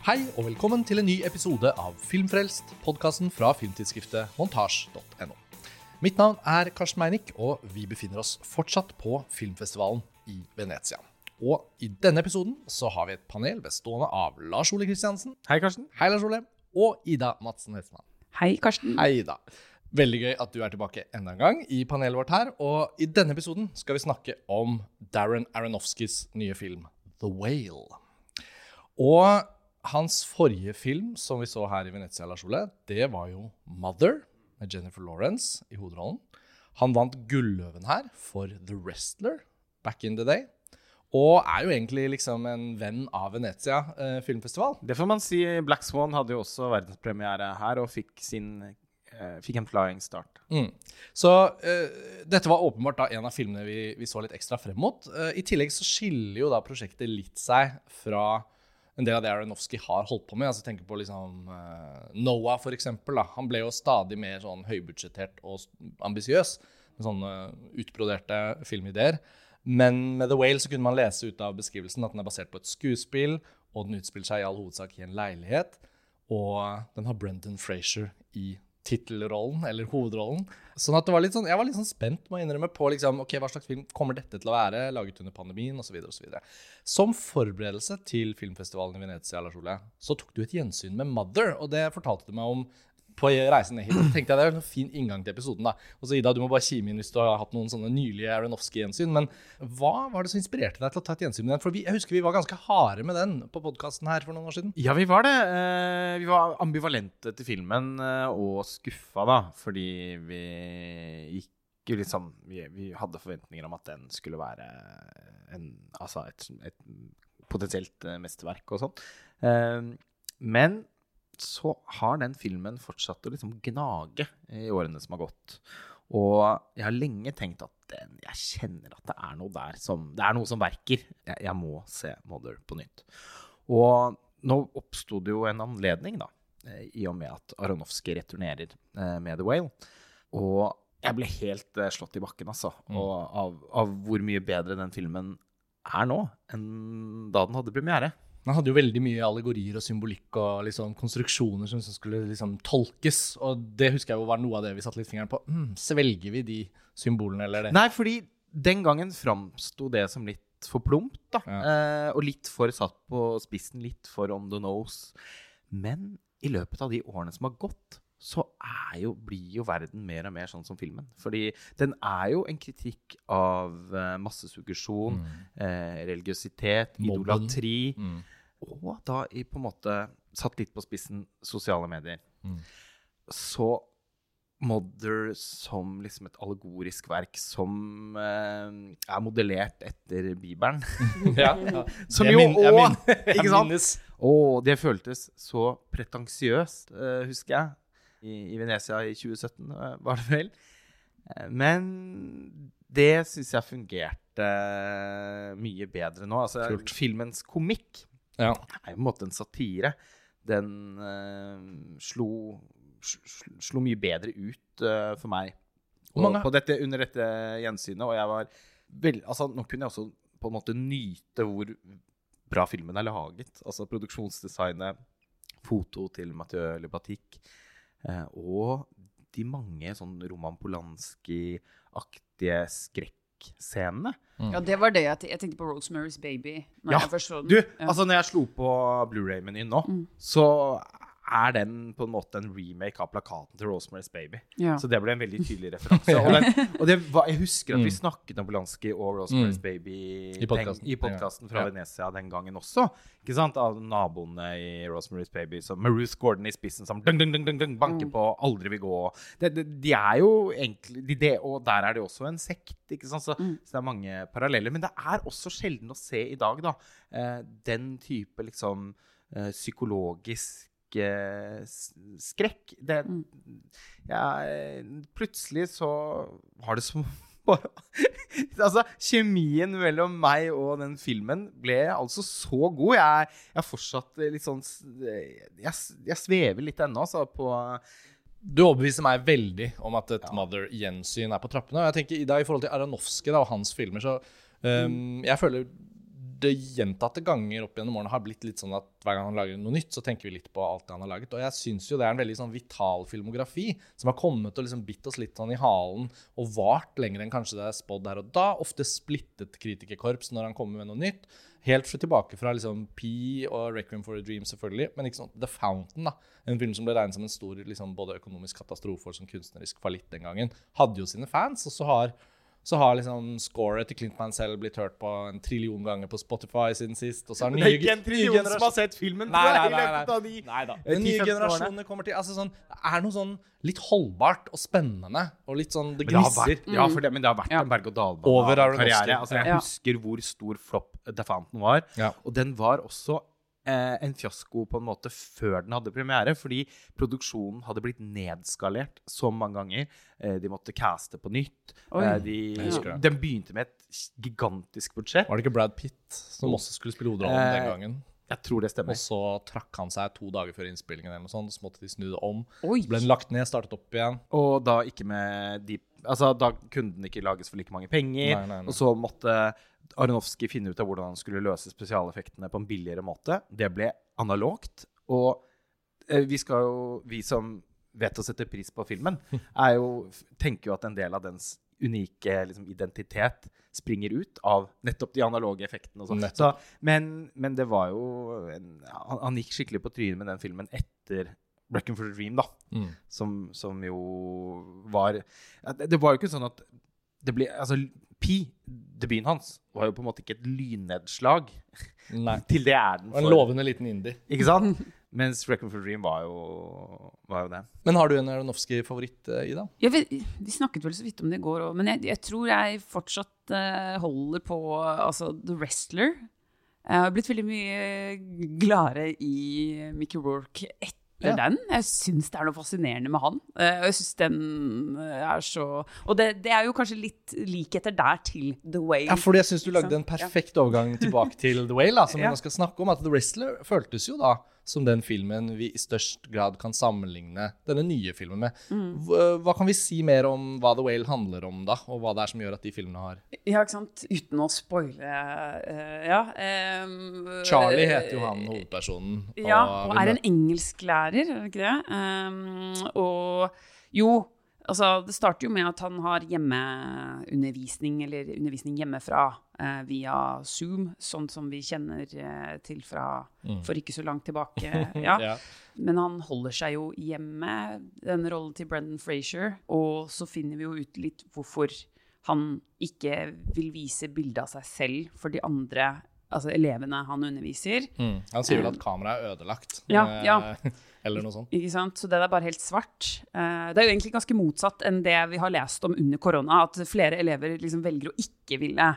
Hei og velkommen til en ny episode av Filmfrelst, podkasten fra filmtidsskriftet montasj.no. Mitt navn er Karsten Meinick, og vi befinner oss fortsatt på filmfestivalen i Venezia. Og i denne episoden så har vi et panel bestående av Lars Ole Kristiansen. Hei, Karsten. Hei, Lars Ole. Og Ida Madsen Hestmann. Hei, Karsten. Hei, Ida. Veldig gøy at du er tilbake enda en gang i panelet vårt her. Og i denne episoden skal vi snakke om Darren Aronofskys nye film The Whale. Og hans forrige film som vi så her i Venezia, Lars Ole, det var jo Mother med Jennifer Lawrence i hovedrollen. Han vant Gulløven her for The Wrestler back in the day. Og er jo egentlig liksom en venn av Venezia eh, filmfestival. Det får man si. Black Swan hadde jo også verdenspremiere her og fikk, sin, eh, fikk en flying start. Mm. Så eh, dette var åpenbart da en av filmene vi, vi så litt ekstra frem mot. Eh, I tillegg så skiller jo da prosjektet litt seg fra en del av det Aronofsky har holdt på med. Altså tenker på liksom eh, Noah, for eksempel. Da. Han ble jo stadig mer sånn høybudsjettert og ambisiøs med sånne utbroderte filmideer. Men med The Whale så kunne man lese ut av beskrivelsen at den er basert på et skuespill, og den utspiller seg i all hovedsak i en leilighet. Og den har Brendan Frazier i tittelrollen, eller hovedrollen. Sånn at det var litt sånn, Jeg var litt sånn spent må jeg innrømme, på liksom, ok, hva slags film kommer dette til å være, laget under pandemien osv. Som forberedelse til filmfestivalen i Venezia Lars Ole, så tok du et gjensyn med Mother, og det fortalte du meg om på reisen ned hit. Tenkte jeg Det er en fin inngang til episoden. da. Og så Ida, du må bare kime inn hvis du har hatt noen sånne nylige Aronofsky-gjensyn. Men hva var det som inspirerte deg til å ta et gjensyn med den? For vi, jeg husker vi var ganske harde med den på podkasten her for noen år siden. Ja, vi var det. Eh, vi var ambivalente til filmen eh, og skuffa, da, fordi vi gikk liksom vi, vi hadde forventninger om at den skulle være en, altså et, et potensielt eh, mesterverk og sånn. Men så har den filmen fortsatt å liksom gnage i årene som har gått. Og jeg har lenge tenkt at den, jeg kjenner at det er noe der som Det er noe som verker. Jeg, jeg må se Mother på nytt. Og nå oppsto det jo en anledning, da, eh, i og med at Aronofsky returnerer eh, med The Whale. Og jeg ble helt eh, slått i bakken, altså, og av, av hvor mye bedre den filmen er nå enn da den hadde premiere. Den hadde jo veldig mye allegorier og symbolikk og liksom konstruksjoner som som skulle liksom tolkes. Og det husker jeg jo var noe av det vi satte litt fingeren på. Mm, svelger vi de symbolene, eller det? Nei, fordi den gangen framsto det som litt for plumpt, da. Ja. Eh, og litt for satt på spissen, litt for on the nose. Men i løpet av de årene som har gått, så er jo, blir jo verden mer og mer sånn som filmen. Fordi den er jo en kritikk av eh, massesuggesjon, eh, religiøsitet, Mobben. idolatri. Mm. Og da i på en måte satt litt på spissen sosiale medier. Mm. Så Mother som liksom et allegorisk verk som eh, er modellert etter Bibelen. Ja, ja. Som jo òg Ikke sant? Å, det føltes så pretensiøst, uh, husker jeg, i, i Venezia i 2017, eh, var det vel. Eh, men det syns jeg fungerte eh, mye bedre nå. Altså, Kult. filmens komikk Ja. er jo på en måte en satire. Den uh, slo, sl, slo mye bedre ut uh, for meg og, på dette, under dette gjensynet. Og jeg var vel, altså, Nå kunne jeg også på en måte nyte hvor bra filmen er laget. Altså produksjonsdesignet, foto til Mathieu eh, og de mange sånn Roman Polanski-aktige skrekkscenene. Ja, det var det jeg, jeg tenkte på Rosemary's Baby. Når Ja, jeg den. Du, Ja. altså når jeg slo på Blu-ray-menyen nå, Mm. så er den på en måte en remake av plakaten til Rosemary's Baby. Ja. Så det ble en veldig tydelig referanse. Og, den, og det var, jeg husker at vi Mm. snakket om Polanski og Rosemary's Mm. Baby I podcasten fra Ja. Venezia den gangen også. Ikke sant? Av naboene i Rosemary's Baby, som med Ruth Gordon i spissen, som dung, dung, dung, dung, dung, banker Mm. på, aldri vil gå. Det, det, de er jo egentlig de, det, Og der er det også en sekt, ikke sant? Så, Mm. så det er mange paralleller. Men det er også sjelden å se i dag, da, eh, den type liksom eh, psykologisk skrekk. Det, Mm. ja, eh, plutselig så var det som bare Altså, kjemien mellom meg og den filmen ble altså så god. Jeg, er fortsatt litt sånn Jeg, jeg svever litt ennå, altså, på Du overbeviser meg veldig om at et Ja. Mother-gjensyn er på trappene. Og jeg tenker, Ida, I forhold til Aronofsky da, og hans filmer, så um, jeg føler det gjentatte ganger opp gjennom årene har blitt litt sånn at hver gang han lager noe nytt, så tenker vi litt på alt det han har laget. Og jeg syns jo det er en veldig sånn vital filmografi som har kommet og liksom bitt oss litt sånn i halen og vart lenger enn kanskje det er spådd her og da. Ofte splittet kritikerkorps når han kommer med noe nytt. Helt fra tilbake fra liksom P og Requiem for a Dream, selvfølgelig. Men ikke sånn The Fountain, da. En film som ble regnet som en stor liksom, både økonomisk katastrofe og som kunstnerisk fallitt den gangen. Hadde jo sine fans, og så har så har liksom scoret til Clint Mansell blitt hørt på en trillion ganger på Spotify siden sist. Og så har Det er ikke en trillion som har sett filmen, Nei, nei, nei, nei, av de Nei da. nye 10-15 kommer til altså sånn, Det er noe sånn litt holdbart og spennende og litt sånn Det gnisser. ja, for det, men det har vært Ja. en berg-og-dal-bane Over av Aronofsky. karriere. Altså, jeg Ja. husker hvor stor flopp The Fountain var. Ja. Og den var også eh, en fiasko på en måte før den hadde premiere, fordi produksjonen hadde blitt nedskalert så mange ganger. Eh, de måtte caste på nytt. Oi. Eh, de, den begynte med et gigantisk budsjett. Var det ikke Brad Pitt som også skulle spille hovedrollen den Eh, gangen? Jeg tror det stemmer. Og så trakk han seg to dager før innspillingen, eller noe sånt, så måtte de snu det om. Oi. Så ble den lagt ned, startet opp igjen. Og da ikke med de Altså, da kunne den ikke lages for like mange penger. Nei, nei, nei. Og så måtte Aronofsky finne ut av hvordan han skulle løse spesialeffektene på en billigere måte. Det ble analogt. Og eh, vi skal jo Vi som vet å sette pris på filmen, er jo, tenker jo at en del av dens unike liksom, identitet springer ut av nettopp de analoge effektene. Og sånt. Så, men, men det var jo en, han, han gikk skikkelig på trynet med den filmen etter Reckon for a Dream, da Mm. som, som jo var det, det var jo ikke sånn at det ble Altså, Pi, debuten hans, var jo på en måte ikke et lynnedslag. Nei. Til det er den. Var en lovende liten indie. Ikke sant? Mens Reckon for Dream var jo, var jo det. Men har du en Aronofsky-favoritt, eh, Ida? Ja, vi, vi snakket vel så vidt om det i går òg, men jeg, jeg tror jeg fortsatt uh, holder på altså, The Wrestler. Jeg har blitt veldig mye gladere i Mickey Rourke etter Ja. den. Jeg syns det er noe fascinerende med han. Eh, og jeg synes den eh, er så Og det, det er jo kanskje litt likheter der til The Whale. Ja, fordi jeg syns du lagde en perfekt overgang tilbake til The Whale, da, som vi nå skal snakke om. At The Wrestler føltes jo da som den filmen vi i størst grad kan sammenligne denne nye filmen med. Mm. Hva, hva kan vi si mer om hva The Whale handler om, da? Og hva det er som gjør at de filmene har Ja, ikke sant? Uten å spoile uh, Ja. Um, Charlie heter jo han hovedpersonen. Ja, og er en engelsklærer, er det ikke det? Um, og jo, altså det starter jo med at han har hjemmeundervisning, eller undervisning hjemmefra eh, via Zoom, sånn som vi kjenner eh, til fra for ikke så langt tilbake. Ja. Ja. Men han holder seg jo hjemme, den rollen til Brendan Frazier, og så finner vi jo ut litt hvorfor han ikke vil vise bilde av seg selv for de andre altså elevene han underviser. Mm. Han sier vel at kameraet er ødelagt. Ja, eh, ja. Eller noe sånt. Ikke sant? Så det er bare helt svart. Eh, Det er jo egentlig ganske motsatt enn det vi har lest om under korona, at flere elever liksom velger å ikke ville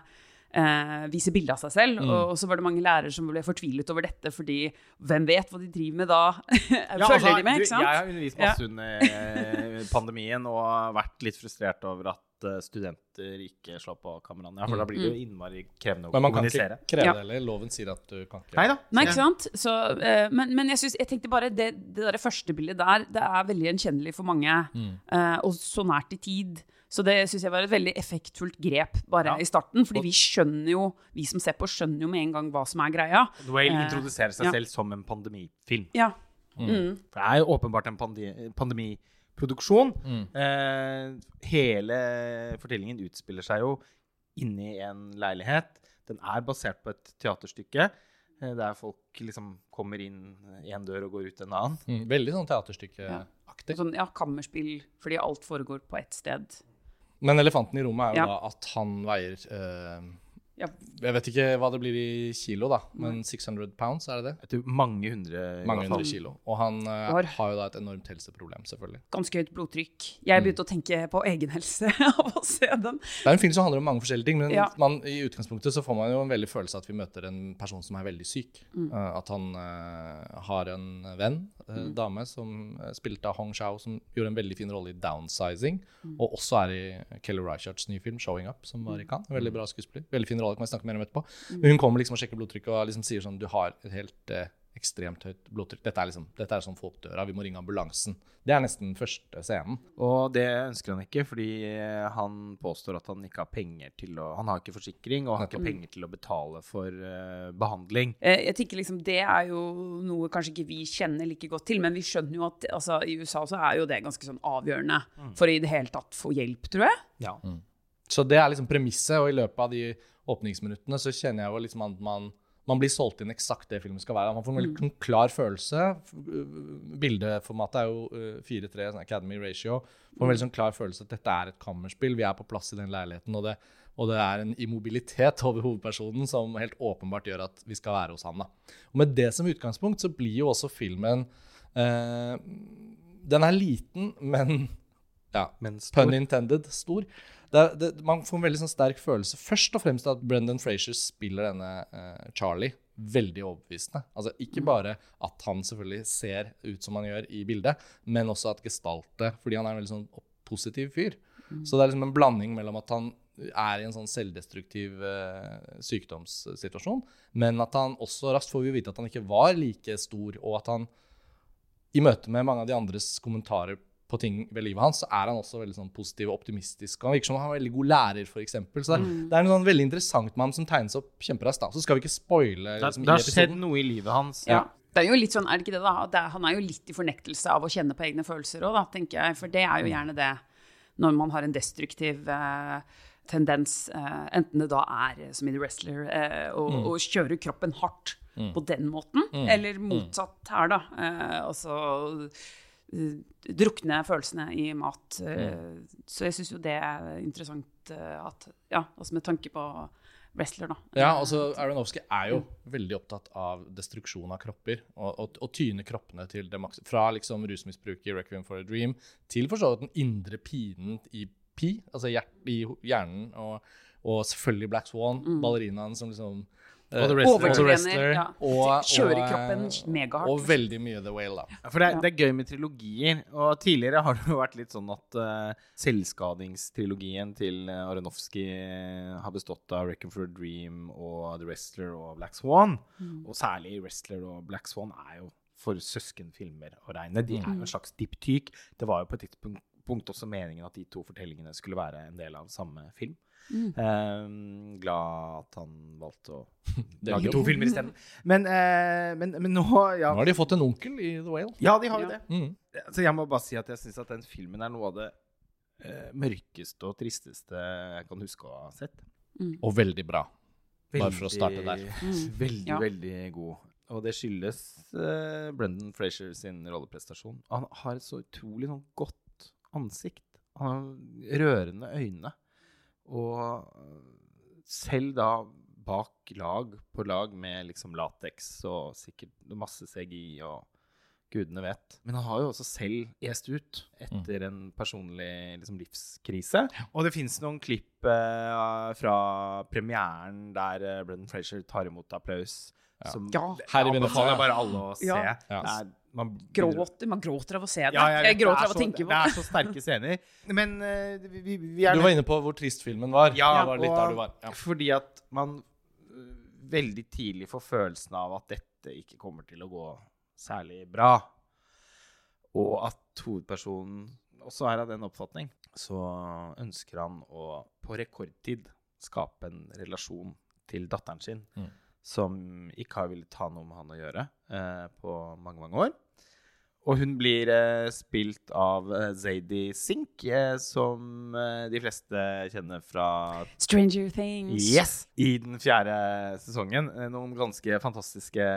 eh, vise bilde av seg selv. Mm. Og så var det mange lærere som ble fortvilet over dette, fordi hvem vet hva de driver med da? Ja, Følger altså, de med, ikke sant? Jeg har undervist masse under eh, pandemien og vært litt frustrert over at eh, studenter ikke slår på kameraene. Ja, for da blir det jo innmari krevende å kommunisere. Men man kan ikke kreve det heller. Loven sier at du kan ikke Nei da. Nei, ikke sant? Så, eh, men, men jeg, synes, jeg tenkte bare det, det der første bildet der, det er veldig gjenkjennelig for mange. Mm. eh, og så nært i tid. Så det syns jeg var et veldig effektfullt grep bare Ja. i starten. Fordi vi skjønner jo, vi som ser på, skjønner jo med en gang hva som er greia. The Whale Eh, introduserer seg ja. selv som en pandemifilm. Ja. Mm. Mm. For det er jo åpenbart en pande pandemiproduksjon. Mm. Eh, hele fortellingen utspiller seg jo inni en leilighet. Den er basert på et teaterstykke eh, der folk liksom kommer inn én dør og går ut en annen. Mm. Veldig sånn teaterstykkeaktig. Sånn, ja, kammerspill, fordi alt foregår på ett sted. Men elefanten i rommet er jo Ja. da at han veier eh, Ja. Jeg vet ikke hva det blir i kilo, da, men 600 pounds, er det det? Jeg tror mange hundre Mange hundre kilo. Og han uh, Har- jo da et enormt helseproblem, selvfølgelig. Ganske høyt blodtrykk. Jeg begynte å tenke på egenhelse av å se den. Det er en film som handler om mange forskjellige ting, men Ja. man, i utgangspunktet så får man jo en veldig følelse av at vi møter en person som er veldig syk. Mm. Uh, at han uh, har en venn, uh, dame, som uh, spilte av Hong Shao, som gjorde en veldig fin rolle i 'Downsizing', Mm. og også er i Kelly Reicherts nye film 'Showing Up', som var i Cannes. Veldig bra skuespiller. Veldig fin rolle, kan vi snakke mer om etterpå. Mm. Men hun kommer liksom og sjekker blodtrykket og liksom sier sånn Du har et helt eh, ekstremt høyt blodtrykk. Dette er liksom, dette er sånn få opp døra, vi må ringe ambulansen. Det er nesten den første scenen. Og det ønsker han ikke, fordi han påstår at han ikke har penger til å Han har ikke forsikring, og har ikke penger til å betale for uh, behandling. Eh, Jeg tenker liksom Det er jo noe kanskje ikke vi kjenner like godt til, men vi skjønner jo at altså, i USA så er jo det ganske sånn avgjørende for i det hele tatt få hjelp, tror jeg. Ja. Så det er liksom premisset, og i løpet av de åpningsminuttene så kjenner jeg jo liksom at man, man blir solgt inn eksakt det filmen skal være. Man får en veldig sånn klar følelse. Øh, Bildeformatet er jo øh, 4-3, sånn Academy Ratio. Får en veldig sånn klar følelse at dette er et kammerspill. Vi er på plass i den leiligheten, og det, og det er en immobilitet over hovedpersonen som helt åpenbart gjør at vi skal være hos han. Da. Og med det som utgangspunkt så blir jo også filmen eh, Den er liten, men ja, pun intended, stor. Det, det, man får en veldig sånn sterk følelse. Først og fremst at Brendan Frazier spiller denne uh, Charlie veldig overbevisende. Altså Ikke bare at han selvfølgelig ser ut som han gjør i bildet, men også at gestaltet Fordi han er en veldig sånn positiv fyr. Så det er liksom en blanding mellom at han er i en sånn selvdestruktiv uh, sykdomssituasjon, men at han også raskt får vi vite at han ikke var like stor, og at han i møte med mange av de andres kommentarer på ting ved livet hans, så er han også veldig sånn positiv og optimistisk. Og Han virker som han er veldig god lærer, f.eks. Så det, det er en sånn veldig interessant mann som tegnes opp kjemperaskt. Så skal vi ikke spoile liksom, det har skjedd noe i livet hans. Ja. Det er jo litt sånn, er det ikke det da? Det er, han er jo litt i fornektelse av å kjenne på egne følelser òg, tenker jeg. For det er jo gjerne det når man har en destruktiv eh, tendens, eh, enten det da er som i The Wrestler, eh, å, å kjøre kroppen hardt på den måten, eller motsatt her, da. Eh, altså drukne følelsene i mat. Eh, Så jeg syns jo det er interessant eh, at Ja, altså med tanke på wrestler, da. Ja, altså Aronofsky er jo veldig opptatt av destruksjon av kropper. Og, og, og tyne kroppene til det maks. Fra liksom rusmisbruket i 'Requiem for a Dream' til for så vidt den indre pinen i Pi, altså hjert, i hjernen. Og, og selvfølgelig Black Swan, ballerinaen som liksom eh, Og The Wrestler. og The Wrestler, ja. og- Kjører og, kroppen eh, megahardt. Og veldig mye The Whale, da. For det er, det er gøy med trilogier. Og tidligere har det jo vært litt sånn at uh, selvskadingstrilogien til Aronofsky eh, har bestått av Reckon for a Dream og The Wrestler og Black Swan. Og særlig Wrestler og Black Swan er jo for søskenfilmer å regne. De er jo en slags diptyk. Det var jo på et tidspunkt punkt også meningen at de to fortellingene skulle være en del av samme film. Eh, glad at han valgte å lage to filmer isteden. Men, uh, men, men nå ja. Nå har de fått en onkel i The Whale. Ja, de har jo Ja. det. Mm. Så jeg må bare si at jeg syns at den filmen er noe av det uh, mørkeste og tristeste jeg kan huske å ha sett. Og veldig bra. Bare for å starte der. Veldig, Ja. veldig god. Og det skyldes uh, Brendan Frazier sin rolleprestasjon. Han har et så utrolig sånn godt ansikt. Han har rørende øyne. Og eh, selv da bak lag på lag med liksom lateks og sikkert masse CGI og gudene vet. Men han har jo også selv est ut etter en personlig liksom, livskrise. Og det fins noen klipp eh, fra premieren der eh, Brendan Frazier tar imot applaus. Som Ja. Her i det fall. anbefaler jeg bare alle å se. Ja. Ja. Det er, man Gråter. Man gråter av å se det. Ja, jeg, jeg, gråter er av å tenke på Det det. er så sterke scener. Men uh, vi, vi, vi er Du var inne på hvor trist filmen var. Ja, det var litt og der du var. Ja. fordi at man øh, veldig tidlig får følelsen av at dette ikke kommer til å gå særlig bra. Og at hovedpersonen også er av den oppfatning, så ønsker han å på rekordtid skape en relasjon til datteren sin Mm. som ikke har villet ha noe med han å gjøre eh, på mange, mange år. Og hun blir eh, spilt av eh, Zadie Sink, eh, som eh, de fleste kjenner fra Stranger Things. Yes! I den fjerde sesongen. Eh, Noen ganske fantastiske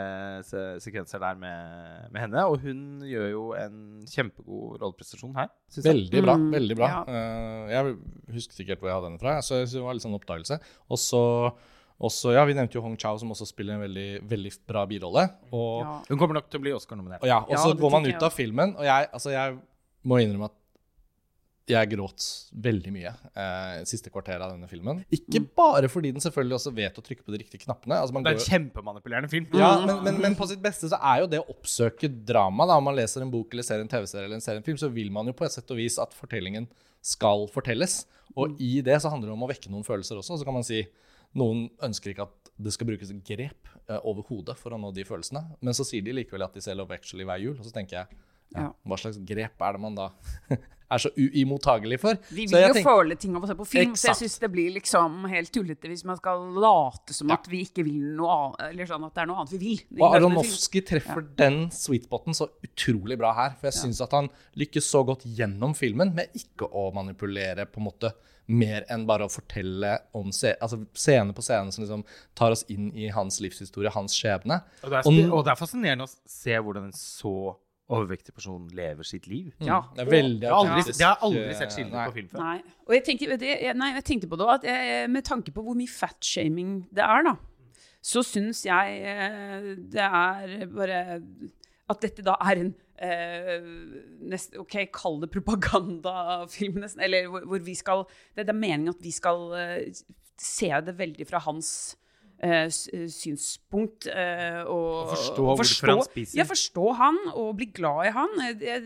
se sekvenser der med, med henne. Og hun gjør jo en kjempegod rolleprestasjon her. synes jeg. Veldig bra. Mm, veldig bra. ja. Uh, jeg husket ikke helt hvor jeg hadde henne fra, så det var litt sånn oppdagelse. Og så også, ja, Vi nevnte jo Hong Chao, som også spiller en veldig, veldig bra birolle. Og Ja. Hun kommer nok til å bli Oscar-nominert. og, ja, og så går man ut av filmen, og jeg, altså, jeg må innrømme at jeg gråt veldig mye eh, siste kvarter av denne filmen. Ikke bare fordi den selvfølgelig også vet å trykke på de riktige knappene. Altså, man Det er en går... kjempemanipulerende film. ja, men, men, men på sitt beste så er jo det å oppsøke drama. da, Om man leser en bok eller ser en TV-serie eller en ser en film, så vil man jo på et sett og vis at fortellingen skal fortelles. Og i det så handler det om å vekke noen følelser også. Så kan man si noen ønsker ikke at det skal brukes grep eh, over hodet for å nå de følelsene. Men så sier de likevel at de ser Love Actually hver jul, og så tenker jeg ja, Ja. hva slags grep er det man da er så uimottagelig for? Vi vil jo tenker- føle ting av å se på film, så jeg Exakt. syns det blir liksom helt tullete hvis man skal late som at vi ikke vil noe annet, eller sånn at det er noe annet vi vil. Og. Aronofsky treffer den sweetspoten så utrolig bra her. For jeg syns at han lykkes så godt gjennom filmen med ikke å manipulere på en måte mer enn bare å fortelle om se altså, scene på scene som liksom tar oss inn i hans livshistorie, hans skjebne. Og det, er, Og og det er fascinerende å se hvordan en så overvektig person lever sitt liv. Ja. Det er veldig autentisk, det har jeg aldri eh, sett skildret på film før. Nei. Og jeg tenkte, det, nei, jeg tenkte på det også, at jeg, med tanke på hvor mye fatshaming det er, da, så syns jeg eh, det er bare At dette da er en eh, nest, OK, kall det propagandafilm, nesten. Eller hvor, hvor vi skal Det, det er meningen at vi skal eh, se det veldig fra hans eh, synspunkt. eh, og, Og forstå hvorfor han spiser. Ja, forstå han og bli glad i han. Jeg, jeg,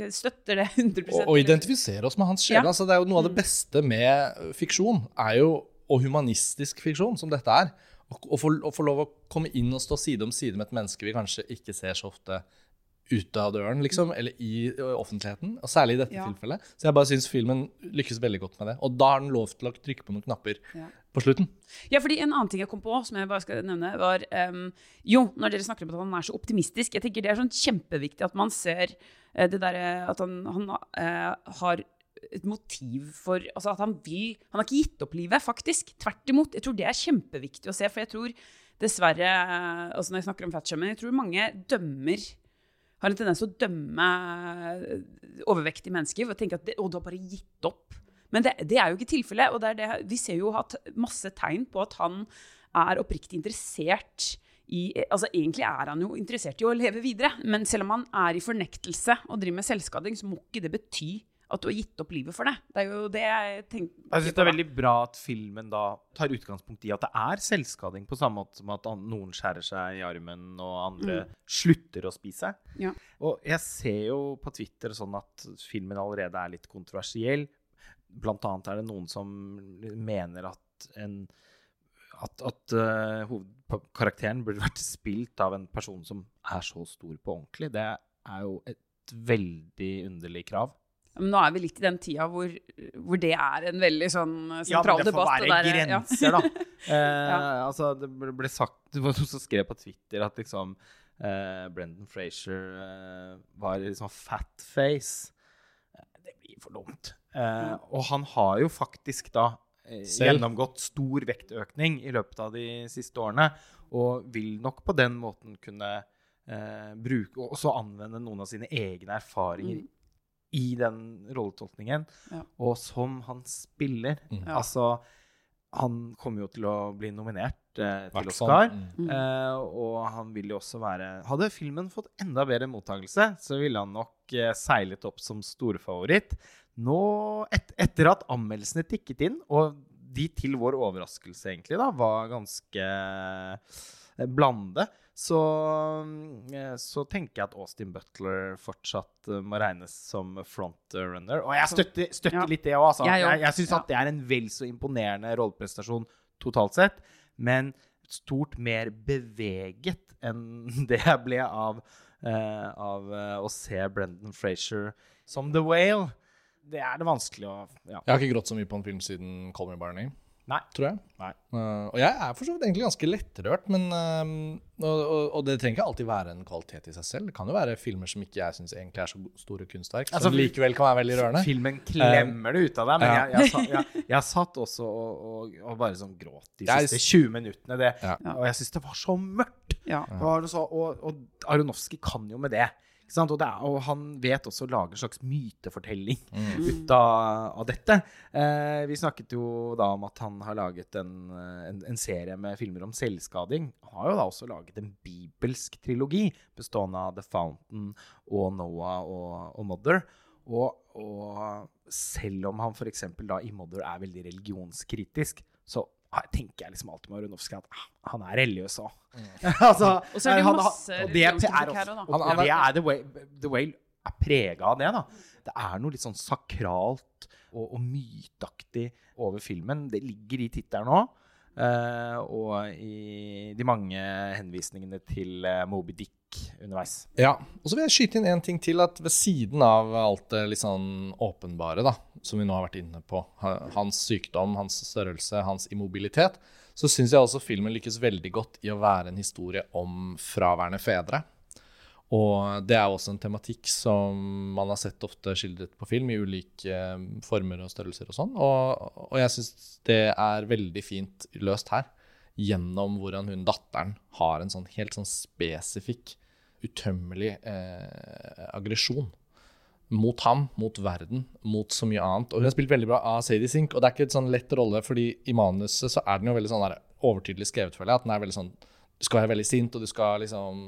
jeg støtter det 100 Og, og identifisere oss med hans sjel. Ja. Mm. Altså, det er jo noe av det beste med fiksjon, er jo, og humanistisk fiksjon, som dette er. Å å få, å få lov å komme inn og stå side om side med et menneske vi kanskje ikke ser så ofte ute av døren, liksom, eller i offentligheten. Og særlig i dette. Ja. tilfellet. Så jeg bare syns filmen lykkes veldig godt med det. Og da har den lov til å trykke på noen knapper Ja. på slutten. Ja, fordi En annen ting jeg kom på, som jeg bare skal nevne, var um, Jo, når dere snakker om at han er så optimistisk Jeg tenker Det er sånn kjempeviktig at man ser uh, det derre At han, han uh, har et motiv for Altså at han vil Han har ikke gitt opp livet, faktisk. Tvert imot. Jeg tror det er kjempeviktig å se, for jeg tror dessverre eh, altså Når jeg snakker om fatshaming, jeg tror mange dømmer har en tendens til å dømme eh, overvektige mennesker og tenke at det, du har bare gitt opp. Men det, det er jo ikke tilfellet. Og det vi ser jo hatt masse tegn på at han er oppriktig interessert i altså Egentlig er han jo interessert i å leve videre, men selv om han er i fornektelse og driver med selvskading, så må ikke det bety at du har gitt opp livet for det. Det er jo det jeg tenker Jeg synes det er veldig bra at filmen da tar utgangspunkt i at det er selvskading, på samme måte som at noen skjærer seg i armen, og andre slutter å spise. Ja. Og jeg ser jo på Twitter sånn at filmen allerede er litt kontroversiell. Blant annet er det noen som mener at en at, at uh, hovedkarakteren burde vært spilt av en person som er så stor på ordentlig. Det er jo et veldig underlig krav. Men nå er vi litt i den tida hvor, hvor det er en veldig sånn Ja, sentral men det får debatt. være og der- ja. grenser, da. Eh, Ja. Altså, det ble, ble sagt Det var noen som skrev på Twitter at liksom eh, Brendan Frazier eh, var liksom fat face. Eh, Det blir for dumt. Eh, og han har jo faktisk da eh, Selv. gjennomgått stor vektøkning i løpet av de siste årene, og vil nok på den måten kunne eh, bruke Og også anvende noen av sine egne erfaringer Mm. I den rolletolkningen. Ja. Og som han spiller. Mm. Altså, han kommer jo til å bli nominert eh, til Hvertfall. Oscar. Mm. Mm. Eh, og han vil jo også være Hadde filmen fått enda bedre mottakelse, så ville han nok eh, seilet opp som storfavoritt. Nå, et, etter at anmeldelsene tikket inn, og de til vår overraskelse egentlig da, var ganske eh, blande, så, eh, så tenker jeg at Austin Butler fortsatt eh, må regnes som frontrunner. Og jeg støtter, støtter Ja. litt det òg, altså. Jeg Jeg, jeg, syns Ja. at det er en vel så imponerende rolleprestasjon totalt sett, men stort mer beveget enn det jeg ble av, uh, av uh, å se Brendan Frazier som The Whale. Det er det vanskelig å ja. Jeg har ikke grått så mye på en film siden Call Me By Your Name. Nei. Tror jeg. Nei. Uh, og jeg er for så vidt egentlig ganske lettrørt, men uh, og, og, og det trenger ikke alltid være en kvalitet i seg selv. Det kan jo være filmer som ikke jeg syns egentlig er så store kunstverk, Altså, som likevel kan være veldig rørende. Filmen klemmer det ut av deg, men Ja. jeg, jeg, jeg, jeg satt også og, og, og bare sånn gråt de Jeg- siste 20 minuttene. Det, Ja. Og jeg syns det var så mørkt. Ja. Det var så, og, og Aronofsky kan jo med det. Og, det er, og han vet også å lage en slags mytefortelling Mm. ut av, av dette. Eh, vi snakket jo da om at han har laget en, eh, en, en serie med filmer om selvskading. Han har jo da også laget en bibelsk trilogi bestående av The Fountain og Noah og, og Mother. Og, og selv om han f.eks. da i Mother er veldig religionskritisk, så tenker jeg liksom alltid med Aronofsky at ah, han er religiøs òg. altså, Og så er det han- masse og det er også- og Han- han det er- er The Whale, The Whale er prega av det, da. Det er noe litt sånn sakralt og, og myteaktig over filmen. Det ligger i tittelen òg. Uh, og i de mange henvisningene til uh, Moby Dick underveis. Ja, og så vil jeg skyte inn en ting til. At ved siden av alt det litt sånn åpenbare, da, som vi nå har vært inne på, hans sykdom, hans størrelse, hans immobilitet, så syns jeg også filmen lykkes veldig godt i å være en historie om fraværende fedre. Og det er også en tematikk som man har sett ofte skildret på film i ulike eh, former og størrelser og sånn. Og, og jeg syns det er veldig fint løst her, gjennom hvordan hun datteren har en sånn helt sånn spesifikk, utømmelig eh, aggresjon. Mot ham, mot verden, mot så mye annet. Og hun har spilt veldig bra av Sadie Sink, og det er ikke en sånn lett rolle, fordi i manuset så er den jo veldig sånn der overtydelig skrevet, føler jeg. At den er veldig sånn du skal være veldig sint, og du skal liksom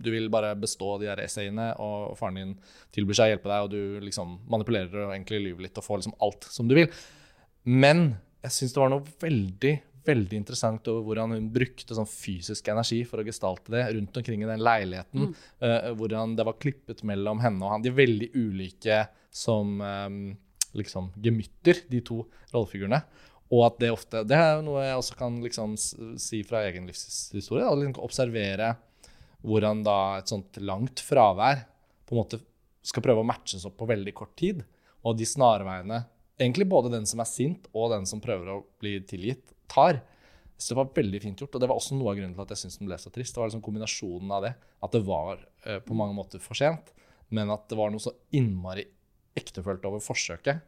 Du vil bare bestå de der essayene, og faren din tilbyr seg å hjelpe deg, og du liksom manipulerer og egentlig lyver litt og får liksom alt som du vil. Men jeg syns det var noe veldig, veldig interessant over hvordan hun brukte sånn fysisk energi for å gestalte det rundt omkring i den leiligheten. eh, hvordan det var klippet mellom henne og han. De er veldig ulike som um, liksom gemytter, de to rollefigurene. Og at det ofte Det er noe jeg også kan liksom si fra egen livshistorie. Å liksom observere hvordan da et sånt langt fravær på en måte skal prøve å matches opp på veldig kort tid. Og de snarveiene egentlig både den som er sint og den som prøver å bli tilgitt, tar. Så det var veldig fint gjort. Og det var også noe av grunnen til at jeg syntes den ble så trist. Det var liksom kombinasjonen av det. At det var uh, på mange måter for sent, men at det var noe så innmari ektefølt over forsøket.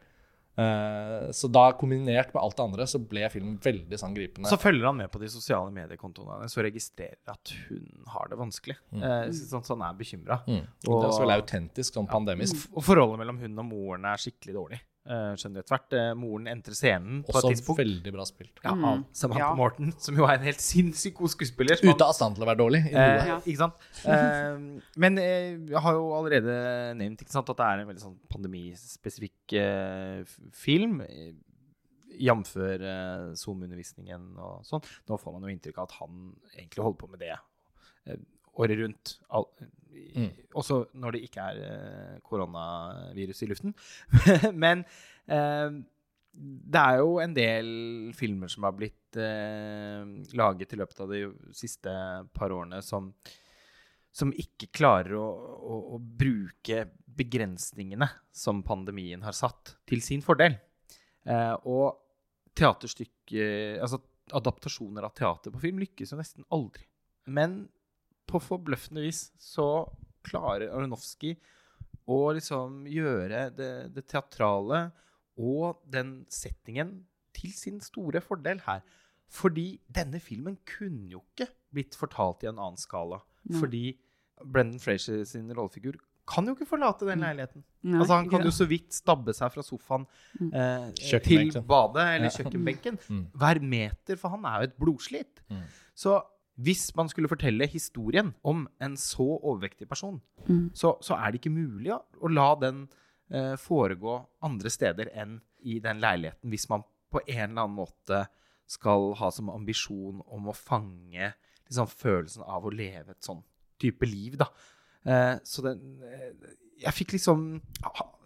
Eh, så da kombinert med alt det andre, så ble filmen veldig sånn gripende. Så følger han med på de sosiale mediekontoene hennes og registrerer at hun har det vanskelig. Eh, sånn, at han er bekymra. Mm. Og det er også veldig autentisk, sånn pandemisk. Og forholdet mellom hun og moren er skikkelig dårlig. Uh, skjønner du etter hvert. Eh, moren entrer scenen på et Også veldig bra spilt. Ja, av Samantha Ja. Morton, som jo er en helt sinnssykt god skuespiller. Ute av stand til å være dårlig. Eh. Ja. Ikke sant? Eh, men eh, jeg har jo allerede nevnt ikke sant, at det er en veldig sånn pandemispesifikk eh, film. eh, Jf. Eh, Zoom-undervisningen og sånn. Nå får man jo inntrykk av at han egentlig holder på med det eh, året rundt. All, Mm. Også når det ikke er eh, koronavirus i luften. men eh, det er jo en del filmer som har blitt eh, laget i løpet av de siste par årene som, som ikke klarer å, å, å bruke begrensningene som pandemien har satt, til sin fordel. Eh, og teaterstykke Altså adaptasjoner av teater på film lykkes jo nesten aldri. Men på forbløffende vis så klarer Aronofsky å liksom gjøre det, det teatrale og den settingen til sin store fordel her. Fordi denne filmen kunne jo ikke blitt fortalt i en annen skala. Nei. Fordi Brendan Frazier sin rollefigur kan jo ikke forlate den leiligheten. Nei, altså Han kan jo så vidt stabbe seg fra sofaen eh, til badet eller Ja. kjøkkenbenken Mm. hver meter, for han er jo et blodslit. Mm. Så hvis man skulle fortelle historien om en så overvektig person, Mm. så, så er det ikke mulig å, å la den eh, foregå andre steder enn i den leiligheten, hvis man på en eller annen måte skal ha som ambisjon om å fange liksom, følelsen av å leve et sånn type liv, da. Eh, så den eh, Jeg fikk liksom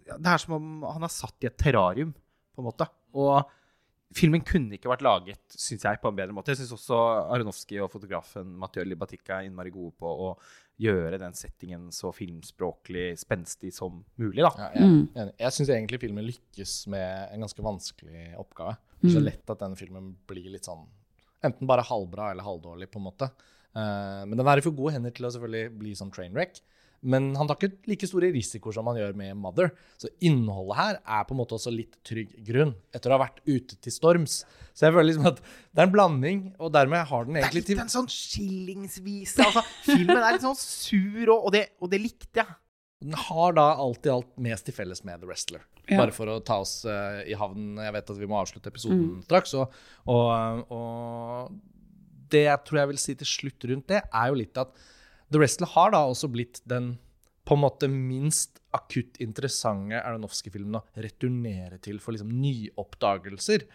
Det er som om han er satt i et terrarium, på en måte. Og filmen kunne ikke vært laget, synes jeg, på en bedre måte. Jeg syns også Aronofsky og fotografen Mathieu Libatica er innmari gode på å gjøre den settingen så filmspråklig spenstig som mulig, da. Ja, jeg er. Jeg syns egentlig filmen lykkes med en ganske vanskelig oppgave. Det er så lett at denne filmen blir litt sånn enten bare halvbra eller halvdårlig, på en måte. Eh, men den er i for gode hender til å selvfølgelig bli sånn train wreck. Men han tar ikke like store risikoer som han gjør med Mother. Så innholdet her er på en måte også litt trygg grunn, etter å ha vært ute til storms. Så jeg føler liksom at det er en blanding, og dermed har den egentlig Det er litt en sånn skillingsvise. Altså, filmen er litt sånn sur, og, og, det, og det likte jeg. Den har da alt i alt mest til felles med The Wrestler. Ja. Bare for å ta oss uh, i havn. Jeg vet at vi må avslutte episoden straks. Og, og, og det jeg tror jeg vil si til slutt rundt det, er jo litt at The Wrestler har da også blitt den på en måte minst akutt interessante Aronofsky-filmen å returnere til for liksom nyoppdagelser.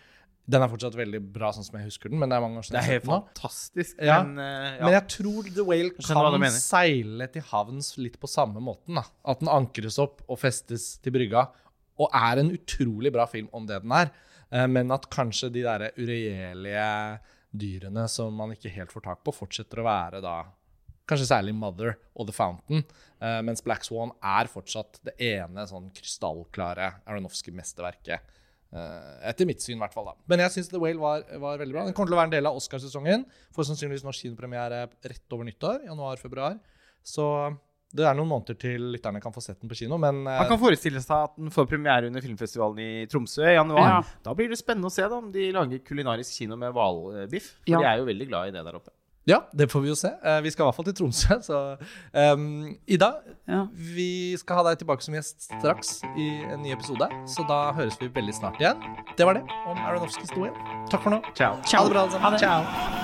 Den er fortsatt veldig bra, sånn som jeg husker den, men det er mange år siden Det er helt fantastisk. Ja. Men, uh, ja. Men jeg tror The Whale kan seile til havns litt på samme måten. Da. At den ankres opp og festes til brygga, og er en utrolig bra film om det den er. Eh, Men at kanskje de der uregjerlige dyrene som man ikke helt får tak på, fortsetter å være da kanskje særlig Mother og The Fountain, Uh, mens Black Swan er fortsatt det ene sånn krystallklare Aronofsky-mesterverket. Uh, etter mitt syn, i hvert fall. da. Men jeg syns The Whale var, var, veldig bra. Den kommer til å være en del av Oscarsesongen. Får sannsynligvis norsk kinopremiere rett over nyttår, januar-februar. Så det er noen måneder til lytterne kan få sett den på kino, men eh, Man kan forestille seg at den får premiere under filmfestivalen i Tromsø i januar. Ja. Da blir det spennende å se da, om de lager kulinarisk kino med hvalbiff. For Ja. de er jo veldig glad i det der oppe. Ja, det får vi jo se. Eh, Vi skal i hvert fall til Tromsø. Så um, Ida, Ja. vi skal ha deg tilbake som gjest straks i en ny episode. Så da høres vi veldig snart igjen. Det var det om Aronovskys Duel. Takk for nå. Ciao. Ha det bra, alle Ha sammen. det. Ciao.